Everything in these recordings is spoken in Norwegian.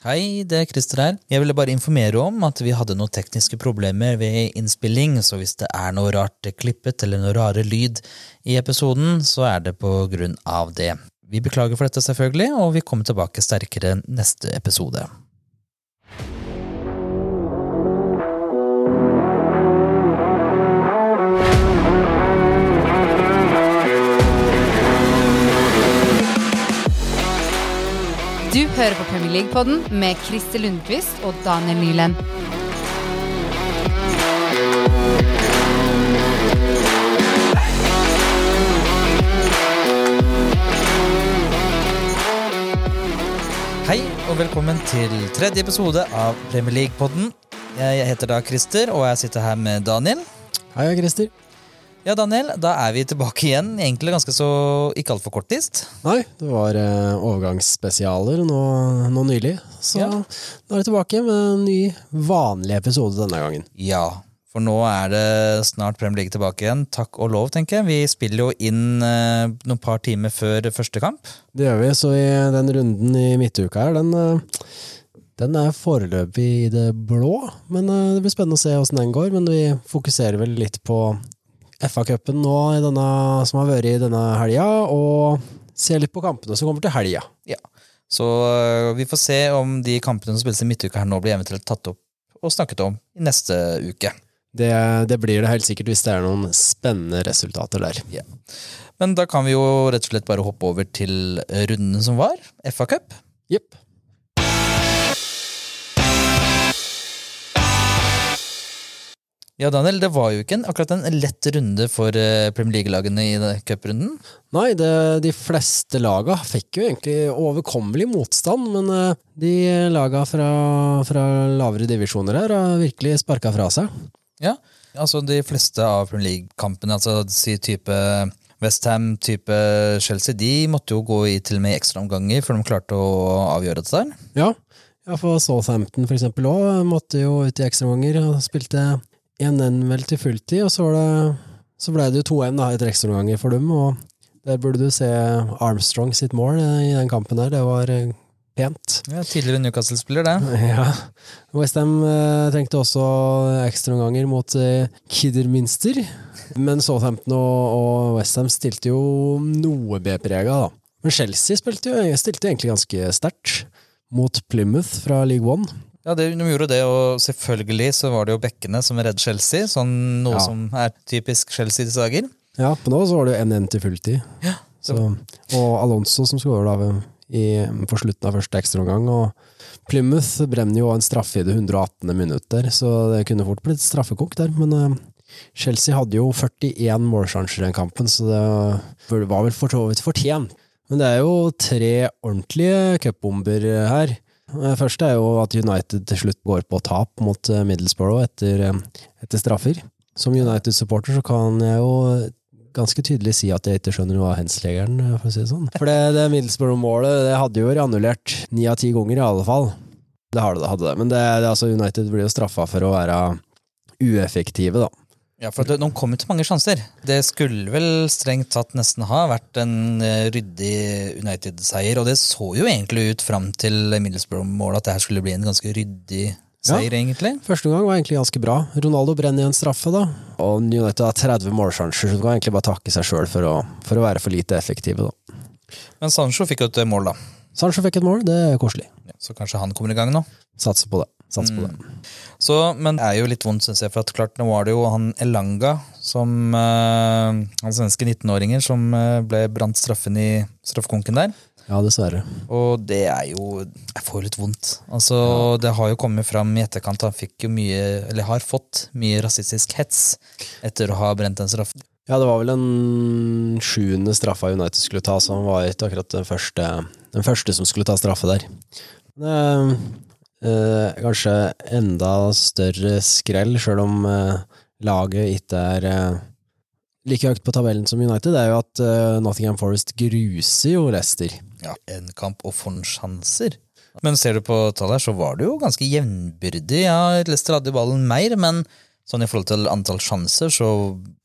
Hei, det er Christer her. Jeg ville bare informere om at vi hadde noen tekniske problemer ved innspilling, så hvis det er noe rart klippet eller noe rare lyd i episoden, så er det på grunn av det. Vi beklager for dette, selvfølgelig, og vi kommer tilbake sterkere neste episode. Du hører på Premier League-podden med Christer Lundqvist og Daniel Nyland. Hei, og velkommen til tredje episode av Premier League-podden. Jeg heter da Christer, og jeg sitter her med Daniel. Hei, jeg er Christer. Ja, Daniel, da er vi tilbake igjen, egentlig ganske så ikke altfor kortist. Nei, det var eh, overgangsspesialer nå, nå nylig. Så Ja. nå er vi tilbake med en ny, vanlig episode denne gangen. Ja, for nå er det snart Premier League tilbake igjen. Takk og lov, tenker jeg. Vi spiller jo inn eh, noen par timer før første kamp. Det gjør vi, så i den runden i midtuka her, den, eh, den er foreløpig i det blå. Men eh, det blir spennende å se åssen den går. Men vi fokuserer vel litt på FA-cupen nå i denne, som har vært i denne helga, og ser litt på kampene som kommer til helga. Ja. Så eh, vi får se om de kampene som spilles i midtuka her nå blir eventuelt tatt opp og snakket om i neste uke. Det, det blir det helt sikkert hvis det er noen spennende resultater der. Men da kan vi jo rett og slett bare hoppe over til runden som var, FA-cup. Jepp. Ja, Daniel, det var jo ikke en, akkurat en lett runde for eh, Premier League-lagene i den cuprunden. Nei, det, de fleste laga fikk jo egentlig overkommelig motstand, men eh, de laga fra, fra lavere divisjoner her har virkelig sparka fra seg. Ja, altså de fleste av Premier League-kampene, altså si type Westham, type Chelsea, de måtte jo gå i til og med ekstraomganger før de klarte å avgjøre det der. Ja, ja for Southampton for eksempel òg måtte jo ut i ekstraomganger og spilte 1-1 vel til fulltid, og så, det, så ble det jo 2-1 da, etter ekstraomganger for dem, og der burde du se Armstrong sitt mål i den kampen der, det var eh, pent. Ja, Tidligere Newcastle-spiller, det. Ja. Westham eh, trengte også ekstraomganger mot eh, Kidderminster, men Southampton og, og Westham stilte jo noe B-prega, da. Men Chelsea jo stilte egentlig ganske sterkt mot Plymouth fra League One. Ja, det, De gjorde det, og selvfølgelig så var det jo bekkene som reddet Chelsea, sånn noe Ja. som er typisk Chelsea i dager. Ja, på nå så var det jo 1-1 til fulltid. Ja, Så, og Alonso som skårer da i, på slutten av første ekstraomgang. Og Plymouth brenner jo en straffe i det 118. minutter, så det kunne fort blitt straffekok der. Men eh, Chelsea hadde jo 41 målsjanser i den kampen, så det var vel for så vidt fortjent. Men det er jo tre ordentlige cupbomber her. Det første er jo at United til slutt går på tap mot eh, Middlesbrough etter, eh, etter straffer. Som United-supporter så kan jeg jo ganske tydelig si at jeg ikke skjønner noe av henslegeren, for å si det sånn. For det, det Middlesbrough-målet det hadde jo vært annullert ni av ti ganger, i alle fall. Det hadde det, hadde det. Men det, det, altså United blir jo straffa for å være ueffektive, da. Ja, for det, De kom jo til mange sjanser. Det skulle vel strengt tatt nesten ha vært en eh, ryddig United-seier, og det så jo egentlig ut fram til Middlesbrough-målet at det her skulle bli en ganske ryddig seier, egentlig. Første gang var egentlig ganske bra. Ronaldo brenner i en straffe, da. Og United har 30 målsjanser, så du kan egentlig bare takke seg sjøl for, for å være for lite effektive, da. Men Sancho fikk jo et mål, da. Sancho fikk et mål, det er koselig. Ja, Så kanskje han kommer i gang nå. Satser på det. Satser på det. Så, men det er jo litt vondt, syns jeg, for at klart nå var det jo han Elanga, som uh, han svenske 19-åringen, som uh, ble brant straffen i straffekonken der. Ja, dessverre. Og det er jo Jeg får jo litt vondt. Altså, Det har jo kommet fram i etterkant. Han fikk jo mye, eller har fått mye rasistisk hets etter å ha brent en straff. Ja, det var vel den sjuende straffa United skulle ta, så han var ikke akkurat den første, den første som skulle ta straffe der. Det eh, kanskje enda større skrell, sjøl om eh, laget ikke er eh, like høyt på tabellen som United, det er jo at eh, Nottingham Forest gruser jo Leicester. Ja, En kamp og få sjanser. Men ser du på tallet her, så var det jo ganske jevnbyrdig. Ja, Leicester hadde ballen mer, men sånn i forhold til antall sjanser, så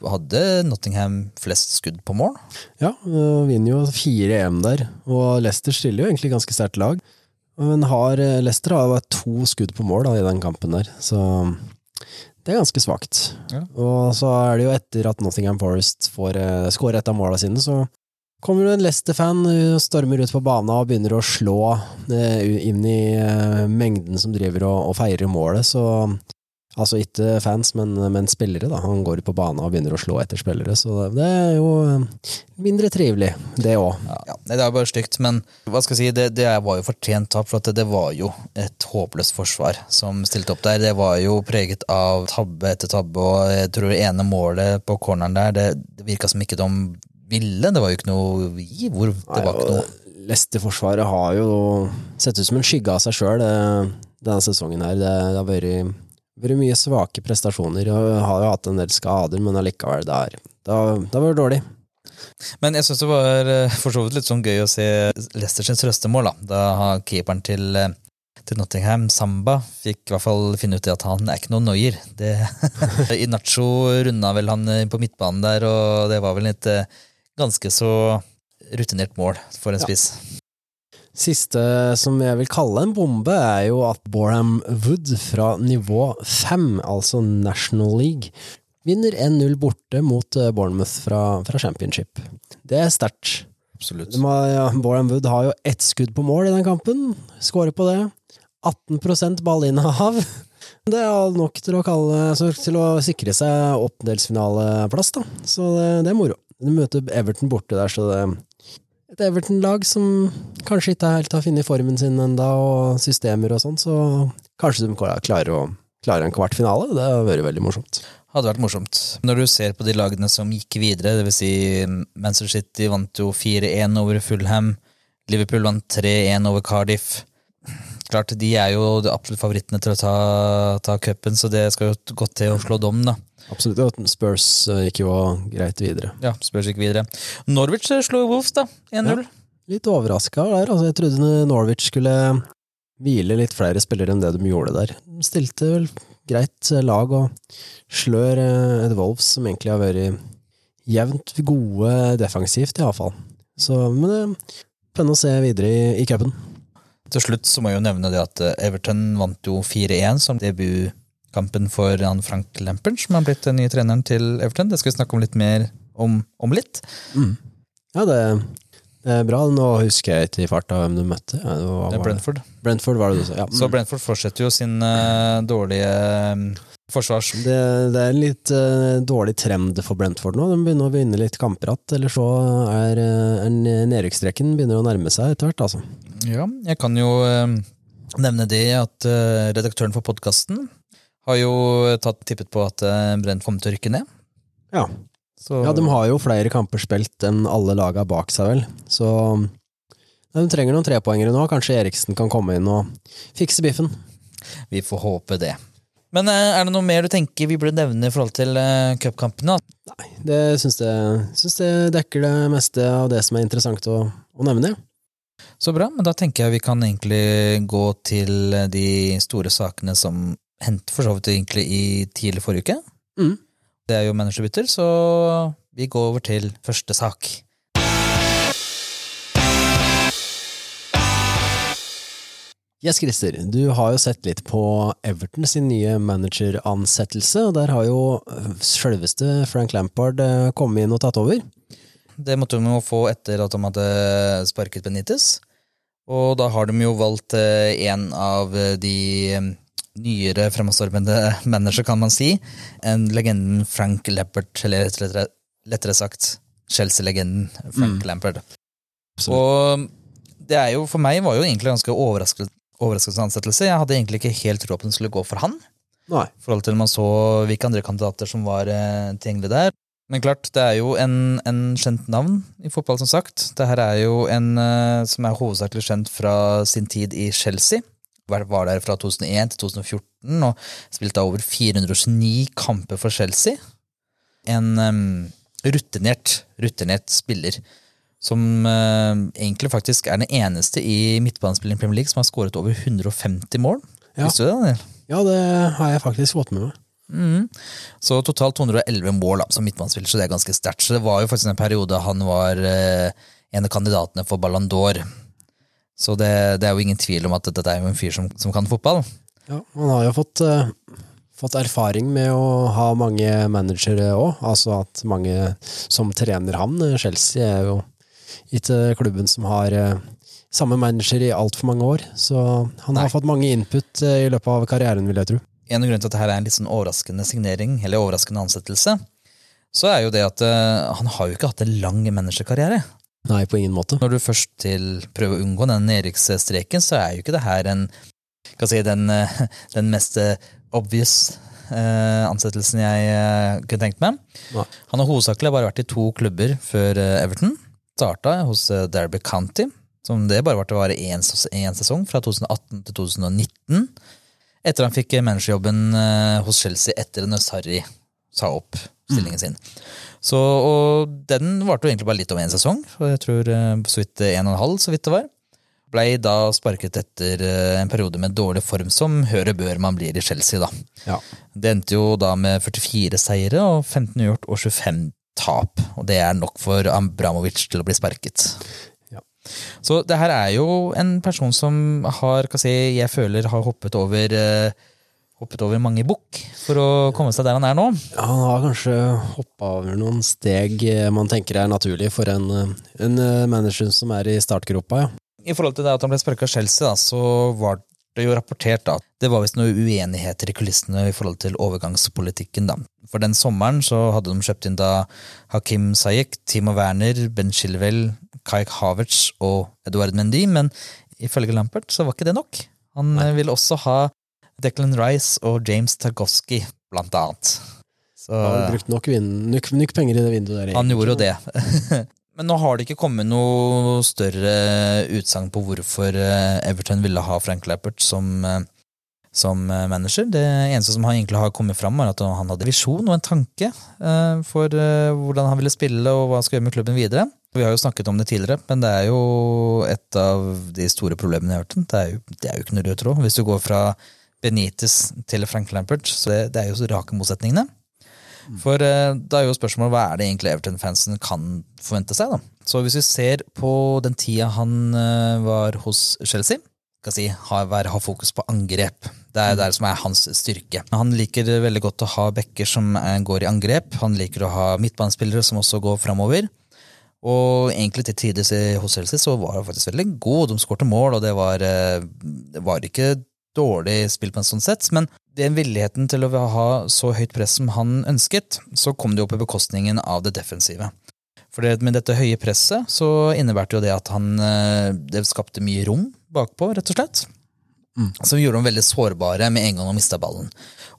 hadde Nottingham flest skudd på mål. Ja, og vinner jo 4-1 der, og Leicester stiller jo egentlig ganske sterkt lag. Men har, eh, Leicester har vært to skudd på mål da, i den kampen der, så det er ganske svakt. Ja. Og så er det jo etter at Nottingham Forest får uh, skåre et av måla sine, så kommer det en Leicester-fan, og stormer ut på banen og begynner å slå uh, inn i uh, mengden som driver og, og feirer målet, så Altså ikke fans, men, men spillere. da. Han går ut på banen og begynner å slå etter spillere, så det er jo uh, mindre trivelig, det òg. Ja, det er bare stygt, men hva skal jeg si, det, det var jo fortjent tap, for det, det var jo et håpløst forsvar som stilte opp der. Det var jo preget av tabbe etter tabbe, og jeg tror det ene målet på corneren der, det, det virka som ikke de ville. Det var jo ikke noe hvor det var ikke noe Leicester-forsvaret har jo sett ut som en skygge av seg sjøl denne sesongen her. Det, det har vært vært mye svake prestasjoner, og har jo hatt en del skader, men allikevel, det har det har vært dårlig. Men jeg syns det var eh, for så vidt litt sånn gøy å se Leicesters røstemål. Da Da har keeperen til, eh, til Nottingham, Samba, fikk i hvert fall finne ut at han er ikke noen noier. Det- Inacho runda vel han eh, på midtbanen der, og det var vel et ganske så rutinert mål for en Ja. Siste som jeg vil kalle en bombe, er jo at Borham Wood fra nivå 5, altså National League, vinner 1-0 borte mot eh, Bournemouth fra, fra Championship. Det er sterkt. Absolutt. Ja, Borham Wood har jo ett skudd på mål i den kampen. Skårer på det. 18% ballinnehav. Det er nok til å, kalle, så til å sikre seg åttendelsfinaleplass, da. Så det, det er moro. Du møter Everton borte der, så det et Everton-lag som kanskje ikke helt har funnet formen sin enda og systemer og sånn, så kanskje de klarer å klare en kvartfinale. Det har vært veldig morsomt. Hadde vært morsomt. Når du ser på de lagene som gikk videre, vil si Manchester City vant jo 4-1 over Fulham, Liverpool vant 3-1 over Cardiff. Klart, de er jo de absolutt favorittene til å ta, ta cupen, så det skal jo godt til å slå dom, da. Absolutt. Og Spurs eh, gikk jo greit videre. Ja, Spurs gikk videre. Norwich slo Wolves, da. 1-0. Litt overraska der. Altså, jeg trodde Norwich skulle hvile litt flere spillere enn det de gjorde der. De stilte vel greit lag og slør eh, et Wolves som egentlig har vært jevnt gode defensivt, iallfall. Så, men det er spennende å se videre i, i cupen. Til slutt så må jeg jo nevne det at eh, Everton vant jo 4-1 som debutkampen for han Frank Lampert, som har blitt den nye treneren til Everton. Det skal vi snakke om litt mer om, om litt. Ja, det, det er bra. Nå husker jeg ikke i farta hvem du møtte. Ja, det var, Det er Brentford. Brentford var det du sa. Ja. Så Brentford fortsetter jo sin uh, dårlige eh, forsvars... Det, det er en litt uh, dårlig trend for Brentford nå. De begynner å vinne litt kamper igjen. Eller så er, er nedrykksstreken begynner å nærme seg etter hvert, altså. Ja, jeg kan jo uh, nevne det at uh, redaktøren for podkasten har jo tatt tippet på at eh, Brent kommer til å rykke ned. Ja. Så ja, de har jo flere kamper spilt enn alle laga bak seg, vel. Så de trenger noen trepoengere nå. Kanskje Eriksen kan komme inn og fikse biffen. vi får håpe det. Men eh, er det noe mer du tenker vi burde nevne i forhold til uh, cupkampene? Nei, det syns jeg syns det dekker det meste av det som er interessant å, å nevne. Så bra, men da tenker jeg vi kan egentlig gå til eh, de store sakene som hendte for så vidt egentlig i tidlig forrige uke. Mm. Det er jo managerbytter, så vi går over til første sak. Yes, Christer, du har jo sett litt på Everton sin nye manageransettelse, og der har jo øh, selveste Frank Lampard øh, kommet inn og tatt over. Det måtte de jo få etter at de hadde sparket Benitez. Og da har de jo valgt eh, en av de eh, nyere fremadstormende manager, kan man si. En legenden Frank Lampard, eller lettere, lettere sagt Chelsea-legenden Frank Lampard. Og det er jo, for meg var jo egentlig ganske overraskende, overraskende ansettelse. Jeg hadde egentlig ikke helt tro på at den skulle gå for han. Nei. I forhold til man så hvilke andre kandidater som var eh, tilgjengelige der. Men klart, det er jo en, en kjent navn i fotball, som sagt. Det her er jo en eh, som er hovedsakelig kjent fra sin tid i Chelsea. Var der fra 2001 til 2014 og spilte over 429 kamper for Chelsea. En em, rutinert, rutinert spiller som eh, egentlig faktisk er den eneste i midtbanespilling i Premier League som har skåret over 150 mål. Ja. Visste du det? Daniel? Ja, det har jeg faktisk fått med meg. Mm. Så totalt 211 mål da, som midtbanespiller, så det er ganske sterkt. Så det var jo faktisk en periode han var eh, en av kandidatene for Ballon d'Or. Så det, det er jo ingen tvil om at dette er jo en fyr som, som kan fotball. Ja, han har jo fått, eh, fått erfaring med å ha mange managere òg, altså at mange som trener han. Chelsea er jo ikke klubben som har eh, samme manager i altfor mange år, så han Nei. har fått mange input eh, i løpet av karrieren, vil jeg tro. En av grunnene til at dette er en litt sånn overraskende signering, eller overraskende ansettelse, så er jo det at eh, han har jo ikke hatt en lang managerkarriere. Nei, på ingen måte. Når du først til prøver å unngå den nedrykksstreken, så er jo ikke det her en si, den, den mest obvious ansettelsen jeg kunne tenkt meg. Nei. Han har hovedsakelig bare vært i to klubber før Everton. Starta hos eh, Derby County, som det bare var til å være én sesong, fra 2018 til 2019. Etter han fikk eh, managerjobben eh, hos Chelsea etter at Sarri sa opp stillingen sin. Så, og den varte jo egentlig bare litt over én sesong, jeg tror så vidt en og en halv, så vidt det var. Blei da sparket etter en periode med dårlig form, som høre bør man blir i Chelsea, da. Ja. Det endte jo da med 44 seire og 15 uavgjort og 25 tap, og det er nok for Abramovic til å bli sparket. Ja. Så det her er jo en person som har, hva si, jeg føler har hoppet over eh, hoppet over mange bukk for å komme seg der han er nå. Han har kanskje hoppa over noen steg eh, man tenker er naturlig for en, eh, en manager som er i startgropa, ja. I forhold til det at han ble sparka av Chelsea, da, så var det jo rapportert at Det var visst noen uenigheter i kulissene i forhold til overgangspolitikken. da. For den sommeren så hadde de kjøpt inn da Hakim Sayek, Timo Werner, Ben Shilwell, Kaik Havertz og Eduard Mendy, men ifølge Lampert så var ikke det nok. Han Nei. eh, ville også ha Declan Rice og James Targovsky, blant annet. Så, Han har brukt nok, nok, nok penger i det vinduet der. han gjorde jo det. Men nå har det ikke kommet noe større utsagn på hvorfor eh, Everton ville ha Frank Lappert som, eh, som eh, manager. Det eneste som egentlig har kommet fram, er at han hadde visjon og en tanke for hvordan han ville spille og hva han skal gjøre med klubben videre. Vi har jo snakket om det tidligere, men det er jo et av de store problemene i Everton. Det er jo, det er jo ikke noe rød tråd. Hvis du går fra Benitez til Frank Lampert, så det, det er jo så rake motsetningene. For eh, da er jo spørsmålet hva er det egentlig Everton-fansen kan forvente seg, da. Så hvis vi ser på den tida han eh, var hos Chelsea, skal si, har, ha fokus på angrep. Det er det som er hans styrke. Han liker veldig godt å ha bekker som eh, går i angrep. Han liker å ha midtbanespillere som også går framover. Og egentlig til tider hos Chelsea så var han faktisk veldig god. De skårte mål, og det var, det var ikke dårlig spill på en sånn sett, men den villigheten til å ha så høyt press som han ønsket, så kom det jo på bekostningen av det defensive. For med dette høye presset så innebærte jo det at han eh, Det skapte mye rom bakpå, rett og slett. Som gjorde dem veldig sårbare med en gang de mista ballen.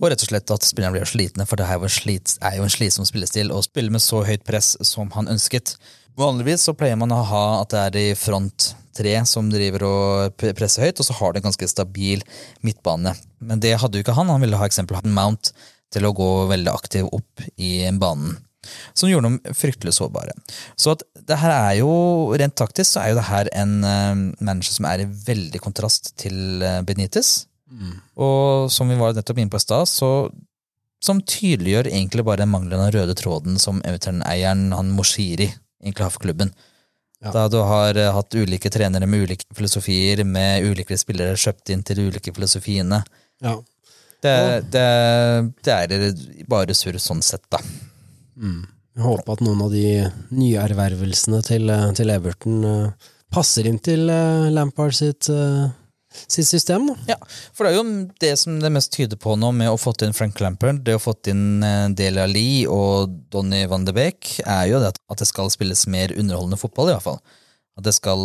Og rett og slett at spillerne ble slitne, for det her slit, er jo en slitsom spillestil å spille med så høyt press som han ønsket. Vanligvis så pleier man å ha at det er i front tre som driver og presser høyt, og så har det en ganske stabil midtbane. Men det hadde jo ikke han. Han ville ha eksempel Mount til å gå veldig aktiv opp i banen. Som gjorde dem fryktelig sårbare. Så at det her er jo, rent taktisk så er jo det her en eh, manager som er i veldig kontrast til Benitez. Mm. Og som vi var nettopp inne på i stad, så som tydeliggjør egentlig bare den manglende røde tråden som Everton-eieren han Moshiri egentlig har for klubben. Ja. Da du har eh, hatt ulike trenere med ulike filosofier, med ulike spillere kjøpt inn til de ulike filosofiene. Ja. Det, det, det er bare surr sånn sett, da. Jeg håper at noen av de nyervervelsene til, eh, til Everton eh, passer inn til eh, Lampard sitt, sitt system. Da. Ja, for det er jo det som det mest tyder på nå med å fått inn Frank Lampard, det å fått inn Deli Alli og Donny van de Beek, er jo det at- det skal spilles mer underholdende fotball, i hvert fall. At det skal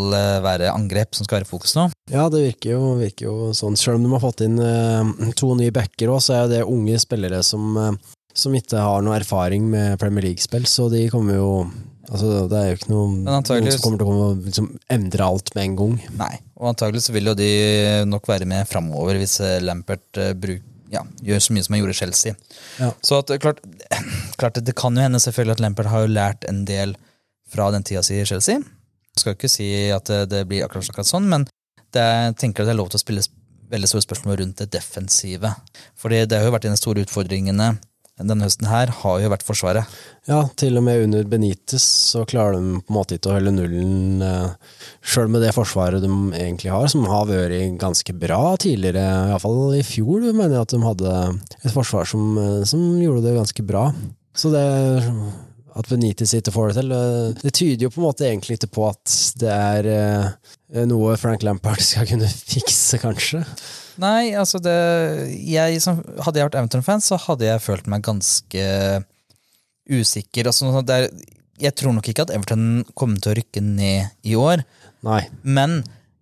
være angrep som skal være fokus nå. Ja, det virker jo, virker jo sånn. Selv om de har fått inn eh, to nye backer òg, så er det unge spillere som, eh, som ikke har noe erfaring med Premier League-spill, så de kommer jo Altså, det er jo ikke noe, noen som kommer til å liksom, endre alt med en gang. Nei, og antagelig så vil jo de nok være med framover hvis eh, Lampert eh, bruk, ja, gjør så mye som han gjorde Chelsea. Ja. Så at, eh, klart, klart det, kan jo hende selvfølgelig at Lampert har jo lært en del fra den tida si i Chelsea. Jeg Skal ikke si at det, det blir akkurat, akkurat sånn, men det, jeg tenker at det er lov til å spille veldig store spørsmål rundt det defensive. Fordi det har jo vært en av de store utfordringene denne høsten her har jo vært Forsvaret. Ja, til og med under Benitez så klarer de på en måte ikke å holde nullen, eh, sjøl med det forsvaret de egentlig har, som har vært ganske bra tidligere. Iallfall i fjor mener jeg at de hadde et forsvar som, eh, som gjorde det ganske bra. Så det at Benitez ikke får det til, eh, det tyder jo på en måte egentlig ikke på at det er noe Frank Lampard skal kunne fikse, kanskje. Nei, altså det jeg som, Hadde jeg vært Everton-fan, så hadde jeg følt meg ganske usikker. Altså, det er, jeg tror nok ikke at Everton kommer til å rykke ned i år, Nei. men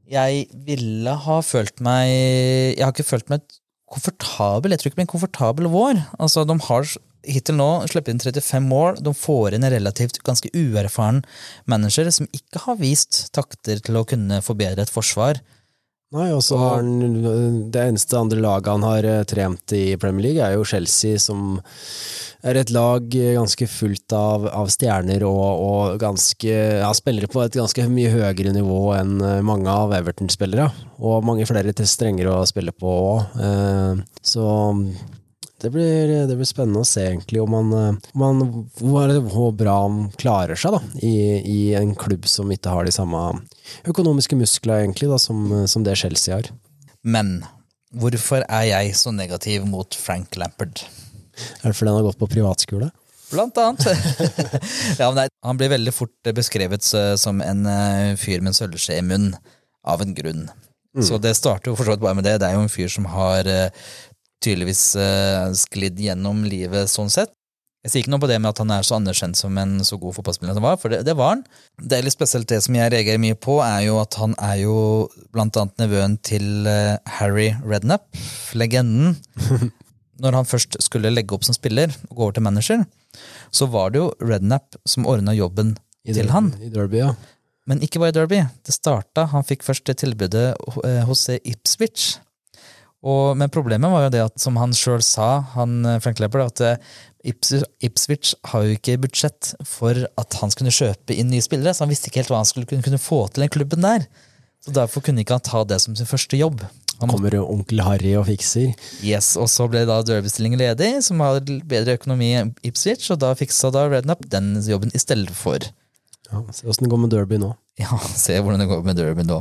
jeg ville ha følt meg Jeg har ikke følt meg komfortabel. Jeg tror ikke det blir en komfortabel vår. Altså, de har hittil nå sluppet inn 35 mål. De får inn en relativt ganske uerfaren manager som ikke har vist takter til å kunne forbedre et forsvar. Nei, og så har han Det eneste andre laget han har eh, trent i Premier League, er jo Chelsea, som er et lag ganske fullt av, av stjerner og, og ganske ja, spillere på et ganske mye høyere nivå enn eh, mange av Everton-spillere. Og mange flere strengere å spille på òg. Eh, så det blir, det blir, spennende å se egentlig om han, om han hvor, hvor, bra han klarer seg da, i, i, en klubb som ikke har de samme økonomiske muskler egentlig da, som, som, det Chelsea har. Men hvorfor er jeg så negativ mot Frank Lampard? Er det fordi han har gått på privatskole? Blant annet. ja, nei, han blir veldig fort beskrevet som en eh, fyr med en sølvskje i munnen, av en grunn. Mm. Så det starter jo for så vidt bare med det. Det er jo en fyr som har eh, tydeligvis uh, sklidd gjennom livet sånn sett. Jeg sier ikke noe på det med at han er så anerkjent som en så god fotballspiller som han var, for det, det, var han. Det er litt spesielt det som jeg reagerer mye på, er jo at han er jo blant annet nevøen til uh, Harry Rednap, legenden. Når han først skulle legge opp som spiller og gå over til manager, så var det jo Rednap som ordna jobben I til Derby, han. I Derby, ja. Men ikke bare i Derby. Det starta, Han fikk først det tilbudet eh, hos Ipswich. Og, men problemet var jo det at, som han sjøl sa, han, eh, Frank Leppard, at eh, Ips, Ipswich har jo ikke budsjett for at han skulle kjøpe inn nye spillere, så han visste ikke helt hva han skulle kunne, få til den klubben der. Så Derfor kunne ikke han ta det som sin første jobb. Han Kommer jo onkel Harry og fikser. Yes, Og så ble da Derby-stillingen ledig, som har bedre økonomi enn Ipswich, og da fiksa da Rednup den jobben i stedet for. Ja, Se åssen det går med Derby nå. Ja, se hvordan det går med Derby nå.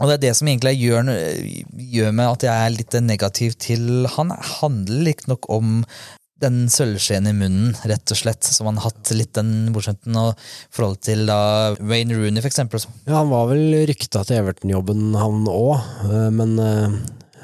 Og det er det som egentlig gjør, gjør meg at jeg er litt negativ til han. handler ikke nok om den sølvskjeen i munnen, rett og slett, som han har hatt litt den bortskjemten og forhold til da Wayne Rooney, for eksempel. Ja, han var vel rykta til Everton-jobben, han òg, men uh,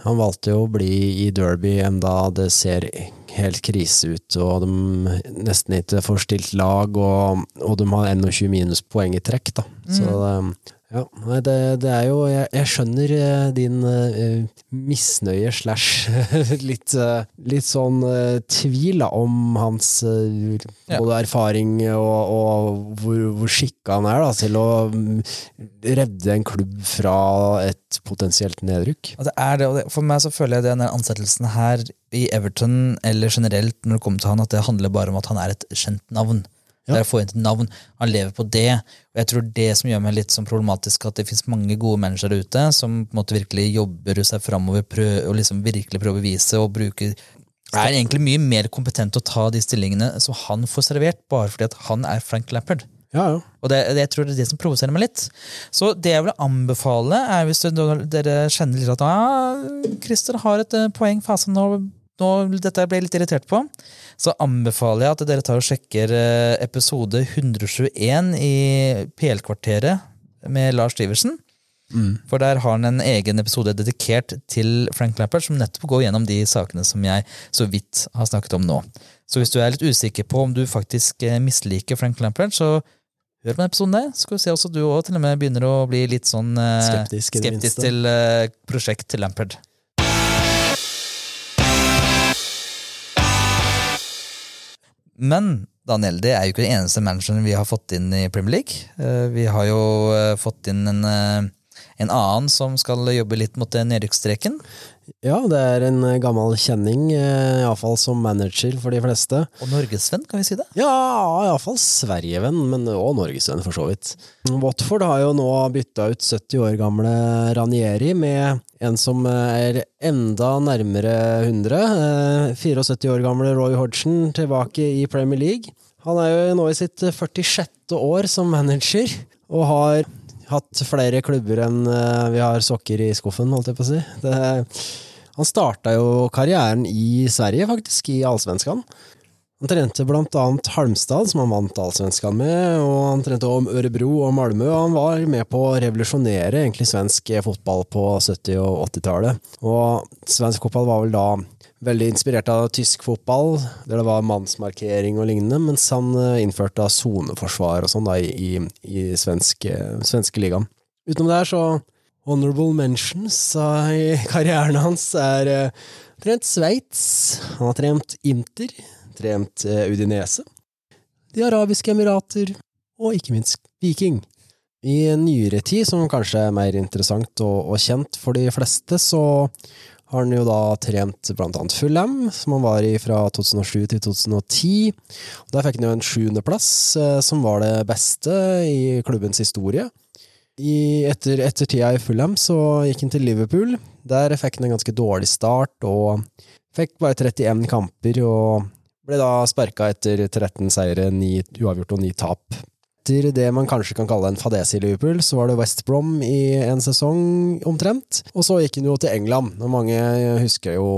han valgte jo å bli i Derby enda det ser helt krise ut, og de nesten ikke får stilt lag, og, og de har 21 minuspoeng i trekk, da. Mm. Så uh, ja, det, det, er jo Jeg, jeg skjønner uh, din uh, misnøye slash litt, uh, litt sånn tvil om hans ja. både erfaring og, og hvor, hvor skikka han er da, til å um, redde en klubb fra et potensielt nedrykk. Det er det, for meg så føler jeg den ansettelsen her i Everton, eller generelt når det kommer til han, at det handler bare om at han er et kjent navn. Det er å få inn et navn. Han lever på det. Og jeg tror det som gjør meg litt sånn problematisk, at det finnes mange gode mennesker ute som på en måte virkelig jobber seg framover og liksom virkelig prøver å bevise og bruke er egentlig mye mer kompetent til å ta de stillingene som han får servert, bare fordi at han er Frank Lampard. Ja, ja. Og det, det, jeg tror det er det som provoserer meg litt. Så det jeg vil anbefale, er hvis dere kjenner litt at ah, Christer har et eh, poeng, fasen nå, nå, dette ble jeg litt irritert på så anbefaler jeg at dere tar og sjekker eh, episode 121 i PL-kvarteret med Lars Diversen. Mm. For der har han en egen episode dedikert til Frank Lampard, som nettopp går gjennom de sakene som jeg så vidt har snakket om nå. Så hvis du er litt usikker på om du faktisk eh, misliker Frank Lampard, så hør på den episoden der. Skal vi se også du òg til og med begynner å bli litt sånn eh, skeptisk, skeptisk til eh, prosjekt til Lampard. Men Daniel, det er jo ikke den eneste manageren vi har fått inn i Premier League. Eh, vi har jo eh, fått inn en, eh, en annen som skal jobbe litt mot nedrykksstreken. Ja, det er en eh, gammel kjenning, eh, iallfall som manager for de fleste. Og norgesvenn, kan vi si det? Ja, iallfall Sverigevenn, men òg norgesvenn for så vidt. Watford har jo nå bytta ut 70 år gamle Ranieri med en som er enda nærmere 100. eh, 74 år gamle Roy Hodgson tilbake i Premier League. Han er jo nå i sitt 46. år som manager, og har hatt flere klubber enn eh, vi har sokker i skuffen, holdt jeg på å si. Det, han starta jo karrieren i Sverige, faktisk, i Allsvenskan. Han trente blant annet Halmstad, som han vant Allsvenskan med, og han trente om Ørebro og Malmö, og han var med på å revolusjonere egentlig svensk fotball på 70- og 80-tallet. Og svensk fotball var vel da veldig inspirert av tysk fotball, der det var mannsmarkering og lignende, mens han eh, innførte da soneforsvar og sånn i, i, i svenske, svenske ligaen. Utenom det her så honorable mentions eh, i karrieren hans er eh, trent Sveits, han har trent Inter, trent eh, Udinese, De arabiske emirater og ikke minst Viking. I nyere tid, som kanskje er mer interessant og, og kjent for de fleste, så har han jo da trent annet Fulham, som han var i fra 2007 til 2010. Og Der fikk han jo en sjuendeplass, eh, som var det beste i klubbens historie. I, etter, etter tida i Fulham så gikk han til Liverpool. Der fikk han en ganske dårlig start, og fikk bare 31 kamper, og ble da sparka etter 13 seire, 9 uavgjort og 9 tap. Etter det man kanskje kan kalle en fadese i Liverpool, så var det West Brom i en sesong omtrent, og så gikk han jo til England. Og mange husker jo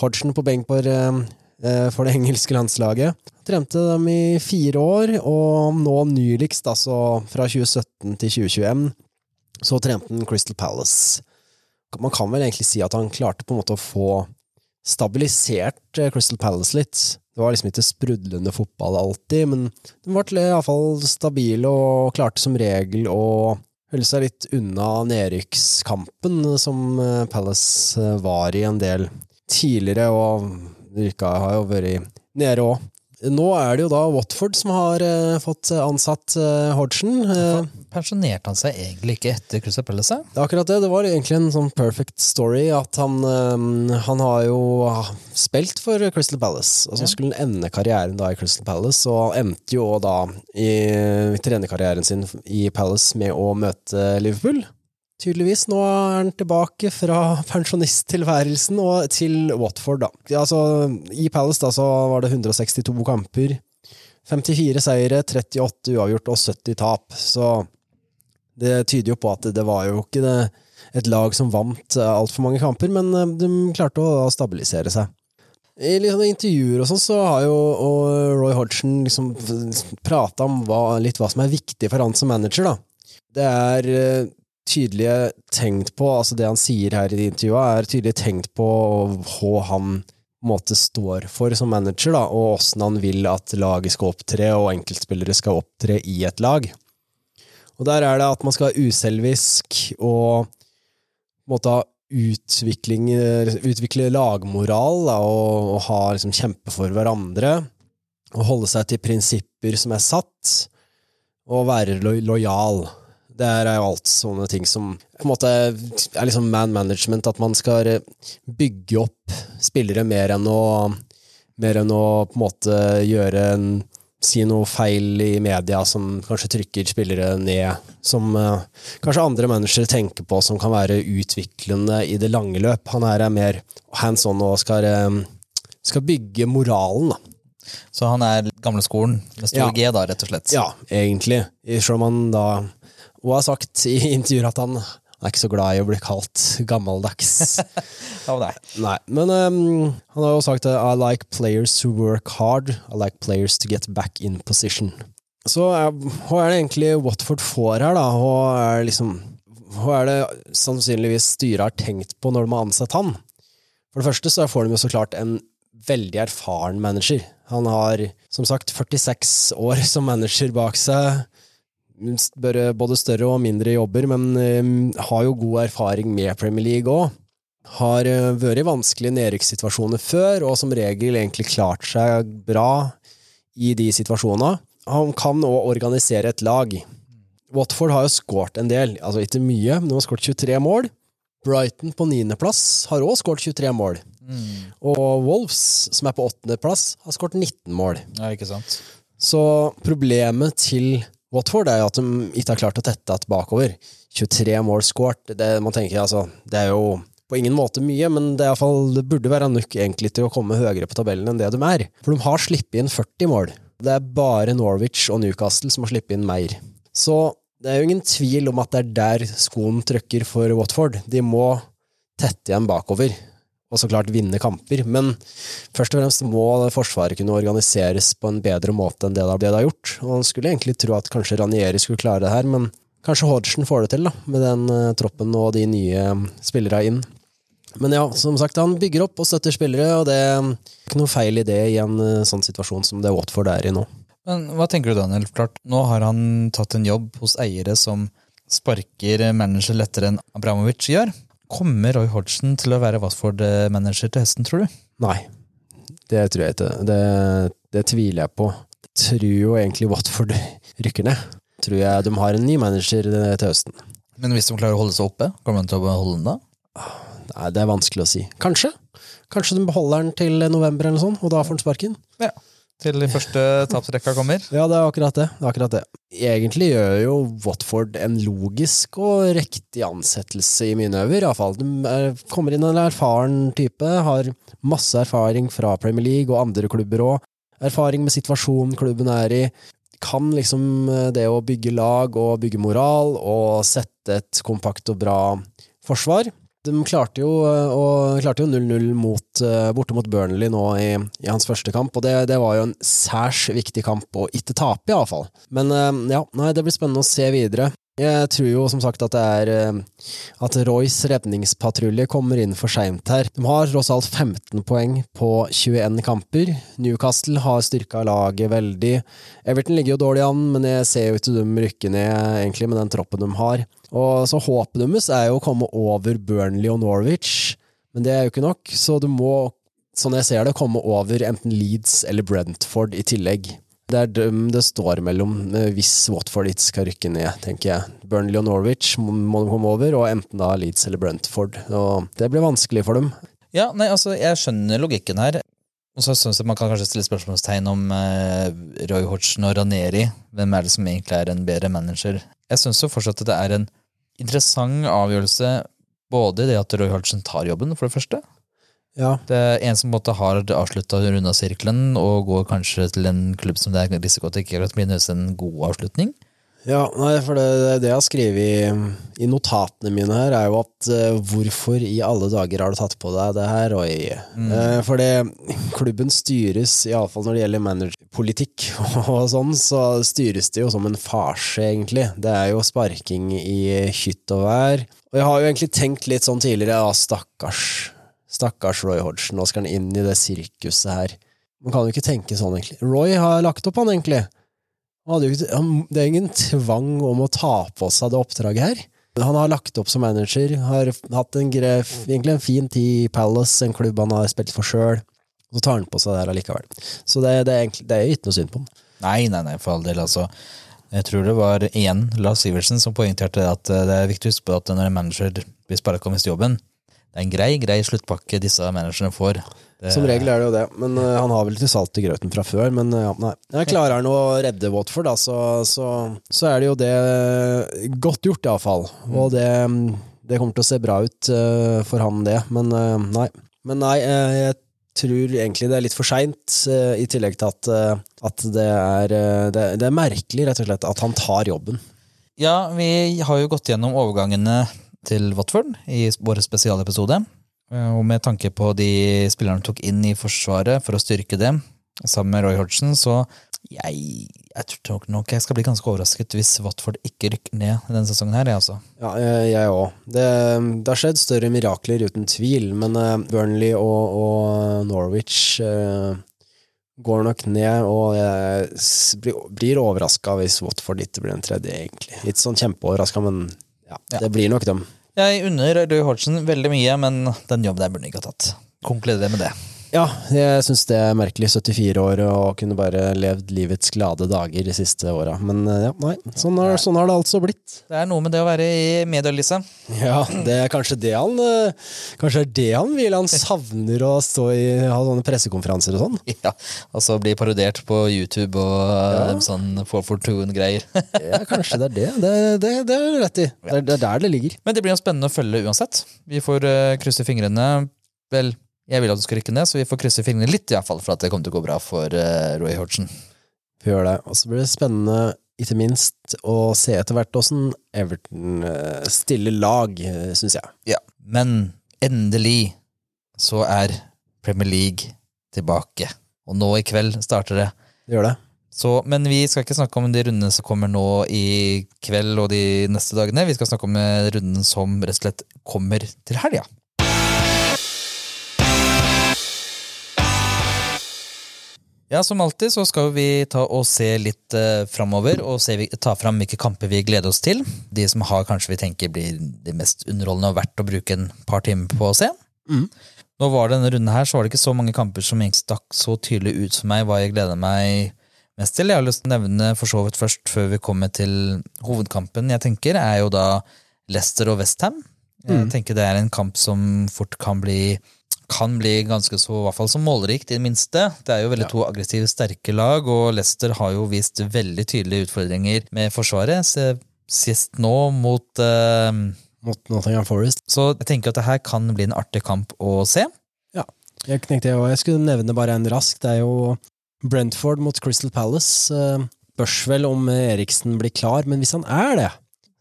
Hodgson på benk for, eh, for det engelske landslaget. Trente dem i fire år, og nå nyligst, altså fra 2017 til 2021, så trente han Crystal Palace. Man kan vel egentlig si at han klarte på en måte å få stabilisert eh, Crystal Palace litt. Det var liksom ikke sprudlende fotball alltid, men de ble iallfall stabile og klarte som regel å holde seg litt unna nedrykkskampen, som eh, Palace eh, var i en del tidligere, og Rykka har jo vært nede òg. Nå er det jo da Watford som har eh, fått ansatt eh, Hodgson. Eh, Pensjonerte han seg egentlig ikke etter Crystal Palace? det er akkurat det. Det var egentlig en sånn perfect story at han, eh, han har jo spilt for Crystal Palace, og så Ja. skulle han ende karrieren da i Crystal Palace, og endte jo da i trenerkarrieren sin i Palace med å møte Liverpool. Tydeligvis. Nå er han tilbake fra pensjonisttilværelsen og til Watford, da. Altså, I Palace da så var det 162 kamper. 54 seire, 38 uavgjort og 70 tap. Så det tyder jo på at det var jo ikke det, et lag som vant altfor mange kamper, men eh, de klarte å stabilisere seg. I liksom intervjuer og sånn så har jo Roy Hodgson liksom prata om hva, litt hva som er viktig for han som manager, da. Det er tydelige tenkt på, altså det han sier her i intervjuet, er tydelig tenkt på hva han måte står for som manager, da, og åssen han vil at laget skal opptre, og enkeltspillere skal opptre i et lag. Og der er det at man skal være uselvisk og måte ha utvikle lagmoral da, og, og ha liksom kjempe for hverandre. Og holde seg til prinsipper som er satt, og være lo lojal. Det er jo alt sånne ting som på en måte er liksom man management, at man skal bygge opp spillere mer enn å mer enn å på en måte gjøre en si noe feil i media som kanskje trykker spillere ned, som uh, kanskje andre managere tenker på som kan være utviklende i det lange løp. Han her er mer hands on og skal, uh, skal bygge moralen, da. Så han er gamleskolen med stor Ja. G, da, rett og slett. Ja, egentlig. Selv om han da og har sagt i intervjuer at han er ikke så glad i å bli kalt gammeldags. Å, nei. Nei, men um, han har jo sagt at I like players who work hard, I like players to get back in position. Så eh, hva er det egentlig Watford får her, da? Hva er, liksom, hva er det sannsynligvis styret har tenkt på når de har ansatt han? For det første så får de jo så klart en veldig erfaren manager. Han har som sagt 46 år som manager bak seg. Bør- Både større og mindre jobber, men eh, har jo god erfaring med Premier League òg har eh, vært i vanskelige nedrykkssituasjoner før, og som regel egentlig klart seg bra i de situasjonene. Han kan òg organisere et lag. Watford har jo skåret en del, altså ikke mye, men de har skåret 23 mål. Brighton på niendeplass har òg skåret 23 mål. Og Wolves, som er på åttendeplass, har skåret 19 mål. Ja, ikke sant. Så problemet til Watford er jo at de ikke har klart å tette igjen bakover. 23 mål skåret, det, man tenker altså, det er jo på ingen måte mye, men det, fall, det burde være nok egentlig til å komme høyere på tabellen enn det de er. For de har sluppet inn 40 mål. Det er bare Norwich og Newcastle som har sluppet inn mer. Så det er jo ingen tvil om at det er der skoen trykker for Watford. De må tette igjen bakover, og så klart vinne kamper. Men først og fremst må Forsvaret kunne organiseres på en bedre måte enn det det har gjort. Og en skulle egentlig tro at kanskje Ranieri skulle klare det her, men kanskje Hodgson får det til, da, med den uh, troppen og de nye um, spillerne inn. Men ja, som sagt, han bygger opp og støtter spillere, og det er ikke noe feil i det i en uh, sånn situasjon som det Watford er i nå. Men hva tenker du, Daniel? Klart, nå har han tatt en jobb hos eiere som sparker manager lettere enn Abramovic gjør. Kommer Roy Hodgson til å være Watford-manager til høsten, tror du? Nei, det tror jeg ikke. Det, det tviler jeg på. Jeg tror jo egentlig Watford rykker ned. Tror jeg de har en ny manager til høsten. Men hvis de klarer å holde seg oppe, kommer de til å beholde den da? Nei, det er vanskelig å si. Kanskje. Kanskje de beholder den til november eller sånt, og da får han sparken. Ja. Til de første tapsrekka kommer? Ja, det er akkurat det. det er akkurat det. Egentlig gjør jo Watford en logisk og riktig ansettelse i mine øyne, iallfall. Er, kommer inn en erfaren type, har masse erfaring fra Premier League og andre klubber òg. Erfaring med situasjonen klubben er i. Kan liksom det å bygge lag og bygge moral og sette et kompakt og bra forsvar. De klarte jo, og klarte jo 0-0 mot, borte mot Burnley nå i, i, hans første kamp, og det, det var jo en særs viktig kamp å ikke tape, iallfall. Men ja, nei, det blir spennende å se videre. Jeg tror jo som sagt at det er at Roys redningspatrulje kommer inn for seint her. De har tross alt 15 poeng på 21 kamper. Newcastle har styrka laget veldig. Everton ligger jo dårlig an, men jeg ser jo ikke dem rykke ned egentlig med den troppen de har. Og så Håpet deres er jo å komme over Burnley og Norwich, men det er jo ikke nok. Så du må, sånn jeg ser det, komme over enten Leeds eller Brentford i tillegg. Det er dem det står mellom hvis Watford ikke skal rykke ned, tenker jeg. Burnley og Norwich må, de komme over, og enten da Leeds eller Brentford. Og det blir vanskelig for dem. Ja, nei, altså, jeg skjønner logikken her. Og så synes jeg Man kan kanskje stille spørsmålstegn om eh, Roy Hodgson og Raneri. Hvem er det som egentlig er en bedre manager? Jeg syns fortsatt at det er en interessant avgjørelse både det at Roy Hodgson tar jobben, for det første. Ja. Det er en som måtte har avslutta runda sirkelen og går kanskje til en klubb som det er risiko at ikke blir en god avslutning. Ja, nei, for det, det jeg har skrevet i, i, notatene mine her, er jo at uh, hvorfor i alle dager har du tatt på deg det her, Roy? Mm. Uh, for det, klubben styres, iallfall når det gjelder managerpolitikk og sånn, så styres det jo som en farse, egentlig. Det er jo sparking i hytt og vær. Og jeg har jo egentlig tenkt litt sånn tidligere, ja, stakkars. Stakkars Roy Hodgson, nå skal han inn i det sirkuset her. Man kan jo ikke tenke sånn, egentlig. Roy har lagt opp, han, egentlig. Det er ingen tvang om å ta på seg det oppdraget her. Han har lagt opp som manager, har hatt en gref, egentlig en fin tid i Palace, en klubb han har spilt for sjøl, så tar han på seg det her allikevel. Så det, det, er egentlig, det er ikke noe synd på han. Nei, nei, nei, for all del, altså. Jeg tror det var igjen Lars Iversen som poengterte at det er viktig å huske på at når en manager blir sparka av jobben, det er en grei grei sluttpakke disse managerne får. Det... Som regel er det jo det, men uh, han har vel litt salt i grøten fra før. Men uh, ja, nei. Jeg klarer han å redde Watford, da, så, så, så, er det jo det godt gjort, iallfall. Og det, det, kommer til å se bra ut uh, for han, det. Men nei. Men nei, jeg tror egentlig det er litt for seint, i tillegg til at, at det, er, det, det er merkelig, rett og slett, at han tar jobben. Ja, vi har jo gått gjennom overgangene til Watford i vår spesialepisode. Eh, og med tanke på de spillerne tok inn i Forsvaret for å styrke det, sammen med Roy Hodgson, så jeg, jeg tror nok jeg skal bli ganske overrasket hvis Watford ikke rykker ned denne sesongen her, jeg altså. Ja, jeg òg. Det, det, har skjedd større mirakler, uten tvil, men uh, Burnley og, og Norwich uh, går nok ned, og jeg blir, overraska hvis Watford ikke blir en tredje, egentlig. Litt sånn kjempeoverraska, men ja. Det blir nok dem. Jeg unner Røy Hodgson veldig mye, men den jobben der burde han ikke ha tatt. Konkluderer med det. Ja, jeg syns det er merkelig. 74 år og kunne bare levd livets glade dager de siste åra. Men eh, ja, nei. Sånn har, sånn har det altså blitt. Det er noe med det å være i media, Lise. Ja, det er kanskje det han eh, Kanskje det er det han vil. Han savner å stå i ha sånne pressekonferanser og sånn. Ja, Altså bli parodiert på YouTube og ja. sånn For Fortune-greier. Ja, kanskje det er det. Det, det, det er du rett i. Det er, det er der det ligger. Men det blir jo spennende å følge uansett. Vi får eh, krysse fingrene. Vel, jeg vil at du skal rykke ned, så vi får krysse fingrene litt, i hvert fall, for at det kommer til å gå bra for uh, Roy Hodgson. Vi gjør det. Og så blir det spennende, ikke minst, å se etter hvert åssen Everton uh, stiller lag, syns jeg. Ja. Men endelig så er Premier League tilbake. Og nå i kveld starter det. Det gjør det. Så, men vi skal ikke snakke om de rundene som kommer nå i kveld og de neste dagene. Vi skal snakke om eh, runden som rett og slett kommer til helga. Ja, som alltid så skal vi ta og se litt eh, framover og se, ta fram hvilke kamper vi gleder oss til. De som har kanskje vi tenker blir de mest underholdende og verdt å bruke en par timer på å se. Mm. Nå var det denne runden her, så var det ikke så mange kamper som stakk så tydelig ut for meg hva jeg gleder meg mest til. Jeg har lyst til å nevne for så vidt først, før vi kommer til hovedkampen jeg tenker, er jo da Leicester og Westham. Jeg Mm. tenker det er en kamp som fort kan bli kan bli ganske så, i hvert fall så målrikt, i det minste. Det er jo veldig to aggressive, sterke lag, og Leicester har jo vist veldig tydelige utfordringer med Forsvaret. Se, sist nå mot uh, Mot Nottingham Forest. Så jeg tenker at det her kan bli en artig kamp å se. Jeg tenkte jeg, jeg skulle nevne bare en rask. Det er jo Brentford mot Crystal Palace. Uh, Spørs vel om Eriksen blir klar, men hvis han er det,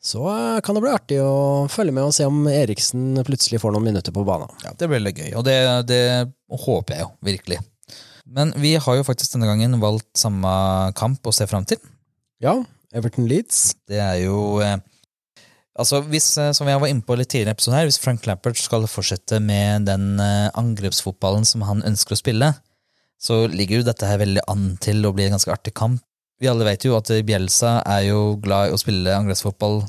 så eh, kan det bli artig å følge med og se om Eriksen plutselig får noen minutter på banen. Ja, Det blir veldig gøy, og det, det håper jeg jo virkelig. Men vi har jo faktisk denne gangen valgt samme kamp å se fram til. Ja, Everton Leeds. Det er jo eh, Altså, hvis, eh, som jeg var inne på litt tidligere i episoden her, hvis Frank Lampert skal fortsette med den angrepsfotballen som han ønsker å spille, så ligger jo dette her veldig an til å bli en ganske artig kamp. Vi alle vet jo at Bjelsa er jo glad i å spille angrepsfotball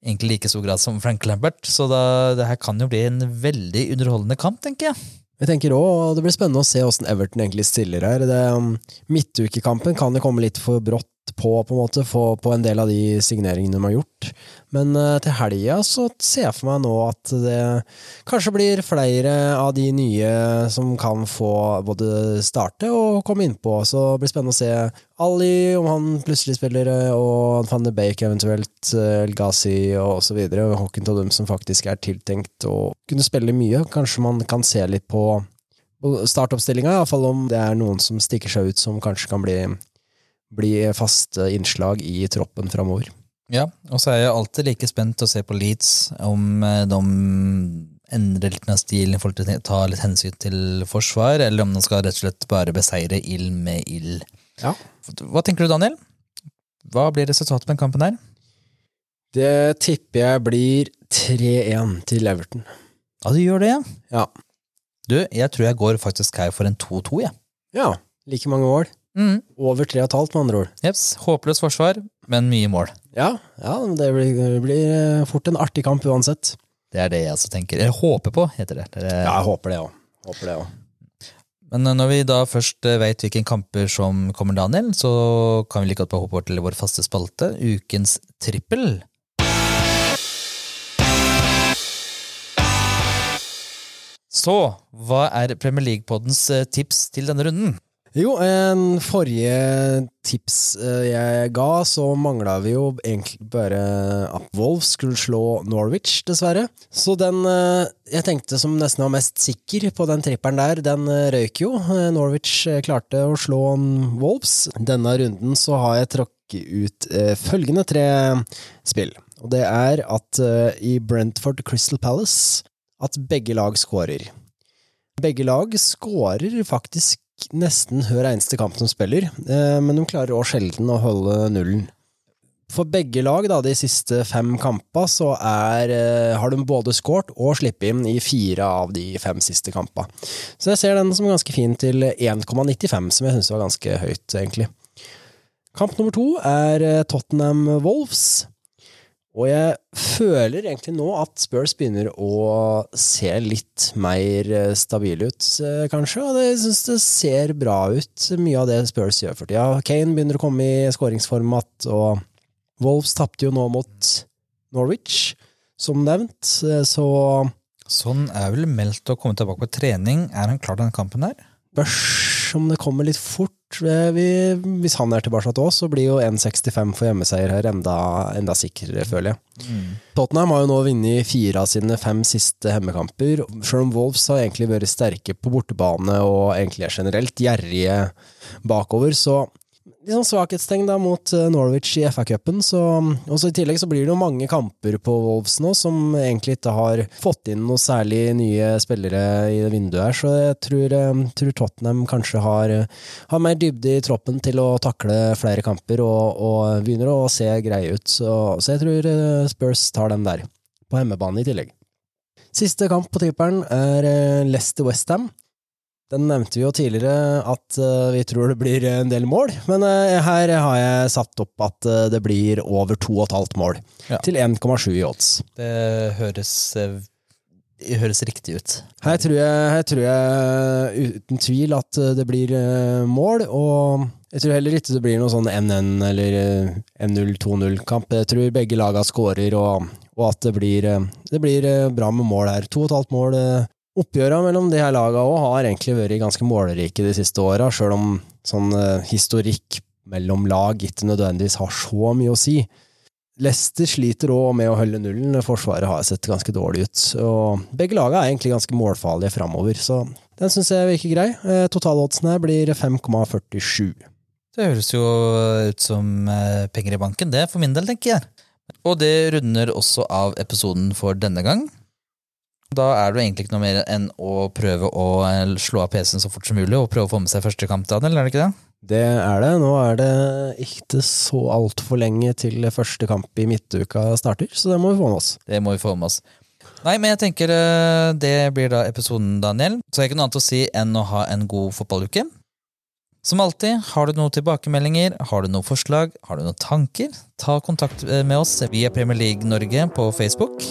egentlig like stor grad som Frank Lambert, så da, det her kan jo bli en veldig underholdende kamp, tenker jeg. Jeg tenker også, Det blir spennende å se hvordan Everton egentlig stiller her. Det, um, midtukekampen kan jo komme litt for brått på, på en måte, få på en del av de signeringene de har gjort. Men eh, til helga så ser jeg for meg nå at det kanskje blir flere av de nye som kan få både starte og komme innpå. Så det blir spennende å se Ali, om han plutselig spiller, eh, og van de Bake eventuelt, eh, El Ghazi og så videre. og Hocken til dem som faktisk er tiltenkt å kunne spille mye. Kanskje man kan se litt på startoppstillinga, iallfall om det er noen som stikker seg ut som kanskje kan bli, bli faste innslag i troppen framover. Ja, og så er jeg alltid like spent å se på Leeds, om eh, de endrer litt med stilen i forhold til å ta litt hensyn til forsvar, eller om de skal rett og slett bare beseire ild med ild. Ja. Hva tenker du, Daniel? Hva blir resultatet på den kampen her? Det tipper jeg blir 3-1 til Everton. Ja, du gjør det, ja. Ja. Du, jeg tror jeg går faktisk her for en 2-2, jeg. ja. Like mange mål. Mm. Over 3,5 med andre ord. Jepps. Håpløst forsvar, men mye mål. Ja, ja det blir, det blir fort en artig kamp uansett. Det er det jeg også tenker. Eller håper på, heter det. det er, Ja, jeg håper det òg. Håper det òg. Men eh, når vi da først veit vet hvilke kamper som kommer, Daniel, så kan vi like godt bare hoppe over til vår faste spalte, ukens trippel. Så, hva er Premier League-poddens eh, tips til denne runden? Jo, en forrige tips eh, jeg ga, så mangla vi jo egentlig bare at Wolves skulle slå Norwich, dessverre. Så den eh, jeg tenkte som nesten var mest sikker på den tripperen der, den eh, røyk jo. Norwich klarte å slå Wolves. Denne runden så har jeg tråkket ut følgende tre spill. Og det er at i Brentford Crystal Palace at begge lag scorer. Begge lag scorer faktisk nesten hver eneste kamp de spiller, eh, men de klarer også sjelden å holde nullen. For begge lag, da, de siste fem kampene, så er, eh, har de både skåret og sluppet inn i fire av de fem siste kampene. Så jeg ser den som ganske fin til 1,95, som jeg syns var ganske høyt, egentlig. Kamp nummer to er eh, Tottenham Wolves. Og jeg føler egentlig nå at Spurs begynner å se litt mer stabil stabile ut, eh, kanskje. Og jeg syns det ser bra ut, mye av det Spurs gjør for tida. Kane begynner å komme i skåringsformat, og Wolves tapte jo nå mot Norwich, som nevnt. Eh, Så Sånn er vel meldt å komme tilbake på trening. Er han klar til den kampen her? Børs om det kommer litt fort. Vi, hvis han er tilbake til oss, så blir jo 1,65 for hjemmeseier her enda, enda sikrere, føler jeg. Tottenham har jo nå vunnet fire av sine fem siste hjemmekamper. Selv om Wolves har egentlig vært sterke på bortebane og egentlig er generelt gjerrige bakover, så litt sånn svakhetstegn da mot eh, Norwich i FA-cupen. Og I tillegg så blir det jo mange kamper på Wolves nå som egentlig ikke har fått inn noe særlig nye spillere i det vinduet her, så jeg tror, eh, tror Tottenham kanskje har, har mer dybde i troppen til å takle flere kamper og, og begynner å se greie ut. Så, så jeg tror eh, Spurs tar den der, på hjemmebane i tillegg. Siste kamp på tipperen er Leicester-Westham. Den nevnte vi jo tidligere at eh, vi tror det blir en del mål, men eh, her har jeg satt opp at eh, det blir over 2,5 mål. Ja. Til 1,7 i odds. Det høres, det høres riktig ut. Her tror, jeg, her tror jeg uten tvil at det blir mål, og jeg tror heller ikke det blir noe sånn 1-1 eller eh, 1-0-2-0-kamp. Jeg tror begge laga skårer, og, og at det blir, det blir bra med mål her. To og et halvt mål. Oppgjøra mellom de her lagene òg har egentlig vært ganske målrike de siste åra, sjøl om sånn eh, historikk mellom lag ikke nødvendigvis har så mye å si. Leicester sliter òg med å holde nullen, Forsvaret har sett ganske dårlig ut. Og begge lagene er egentlig ganske målfarlige framover, så den syns jeg virker grei. Eh, Totaloddsen her blir 5,47. Det høres jo ut som eh, penger i banken, det, for min del, tenker jeg. Og det runder også av episoden for denne gang. Da er det jo egentlig ikke noe mer enn å prøve å eh, slå av PC-en så fort som mulig og prøve å få med seg første kamp, Daniel, er det ikke det? Det er det. Nå er det ikke så altfor lenge til første kamp i midtuka starter, så det må vi få med oss. Det må vi få med oss. Nei, men jeg tenker eh, det blir da episoden, Daniel. Så er det ikke noe annet å si enn å ha en god fotballuke. Som alltid, har du noen tilbakemeldinger, har du noen forslag, har du noen tanker, ta kontakt eh, med oss via Premier League Norge på Facebook.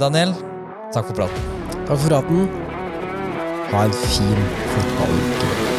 Daniel, takk for praten. Takk for praten. Ha en fin fotballuke.